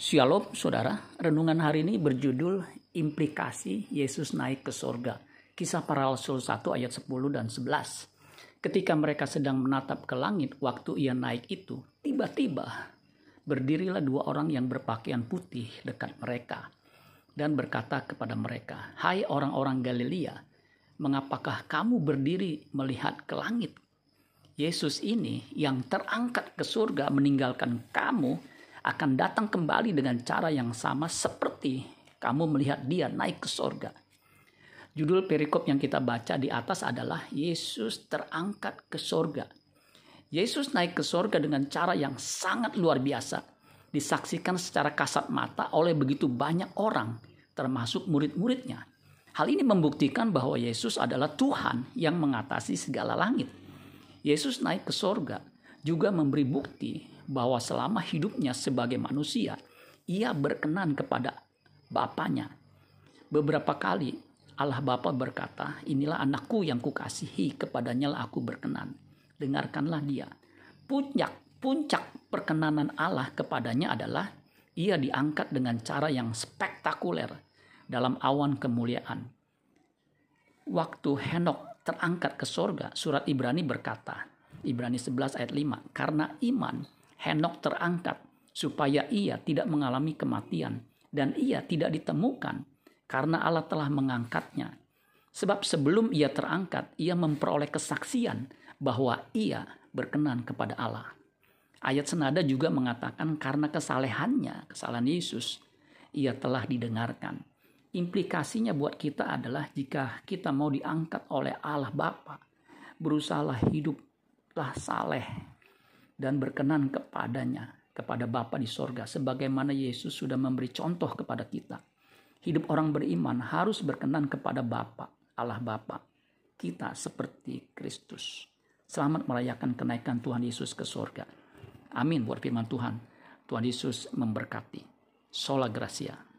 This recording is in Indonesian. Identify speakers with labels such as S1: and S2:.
S1: Shalom saudara, renungan hari ini berjudul Implikasi Yesus naik ke sorga. Kisah para Rasul 1 ayat 10 dan 11. Ketika mereka sedang menatap ke langit waktu ia naik itu, tiba-tiba berdirilah dua orang yang berpakaian putih dekat mereka dan berkata kepada mereka, Hai orang-orang Galilea, mengapakah kamu berdiri melihat ke langit? Yesus ini yang terangkat ke surga meninggalkan kamu akan datang kembali dengan cara yang sama seperti kamu melihat dia naik ke sorga. Judul perikop yang kita baca di atas adalah Yesus terangkat ke sorga. Yesus naik ke sorga dengan cara yang sangat luar biasa. Disaksikan secara kasat mata oleh begitu banyak orang, termasuk murid-muridnya. Hal ini membuktikan bahwa Yesus adalah Tuhan yang mengatasi segala langit. Yesus naik ke sorga juga memberi bukti bahwa selama hidupnya sebagai manusia, ia berkenan kepada Bapaknya. Beberapa kali Allah Bapa berkata, inilah anakku yang kukasihi, kepadanya lah aku berkenan. Dengarkanlah dia. Puncak, puncak perkenanan Allah kepadanya adalah ia diangkat dengan cara yang spektakuler dalam awan kemuliaan. Waktu Henok terangkat ke sorga, surat Ibrani berkata, Ibrani 11 ayat 5, karena iman Henok terangkat supaya ia tidak mengalami kematian dan ia tidak ditemukan karena Allah telah mengangkatnya. Sebab sebelum ia terangkat, ia memperoleh kesaksian bahwa ia berkenan kepada Allah. Ayat senada juga mengatakan karena kesalehannya, kesalahan Yesus, ia telah didengarkan. Implikasinya buat kita adalah jika kita mau diangkat oleh Allah Bapa, berusahalah hiduplah saleh dan berkenan kepadanya, kepada Bapa di sorga, sebagaimana Yesus sudah memberi contoh kepada kita. Hidup orang beriman harus berkenan kepada Bapa, Allah Bapa. Kita seperti Kristus. Selamat merayakan kenaikan Tuhan Yesus ke sorga. Amin buat firman Tuhan. Tuhan Yesus memberkati. Sola Gracia.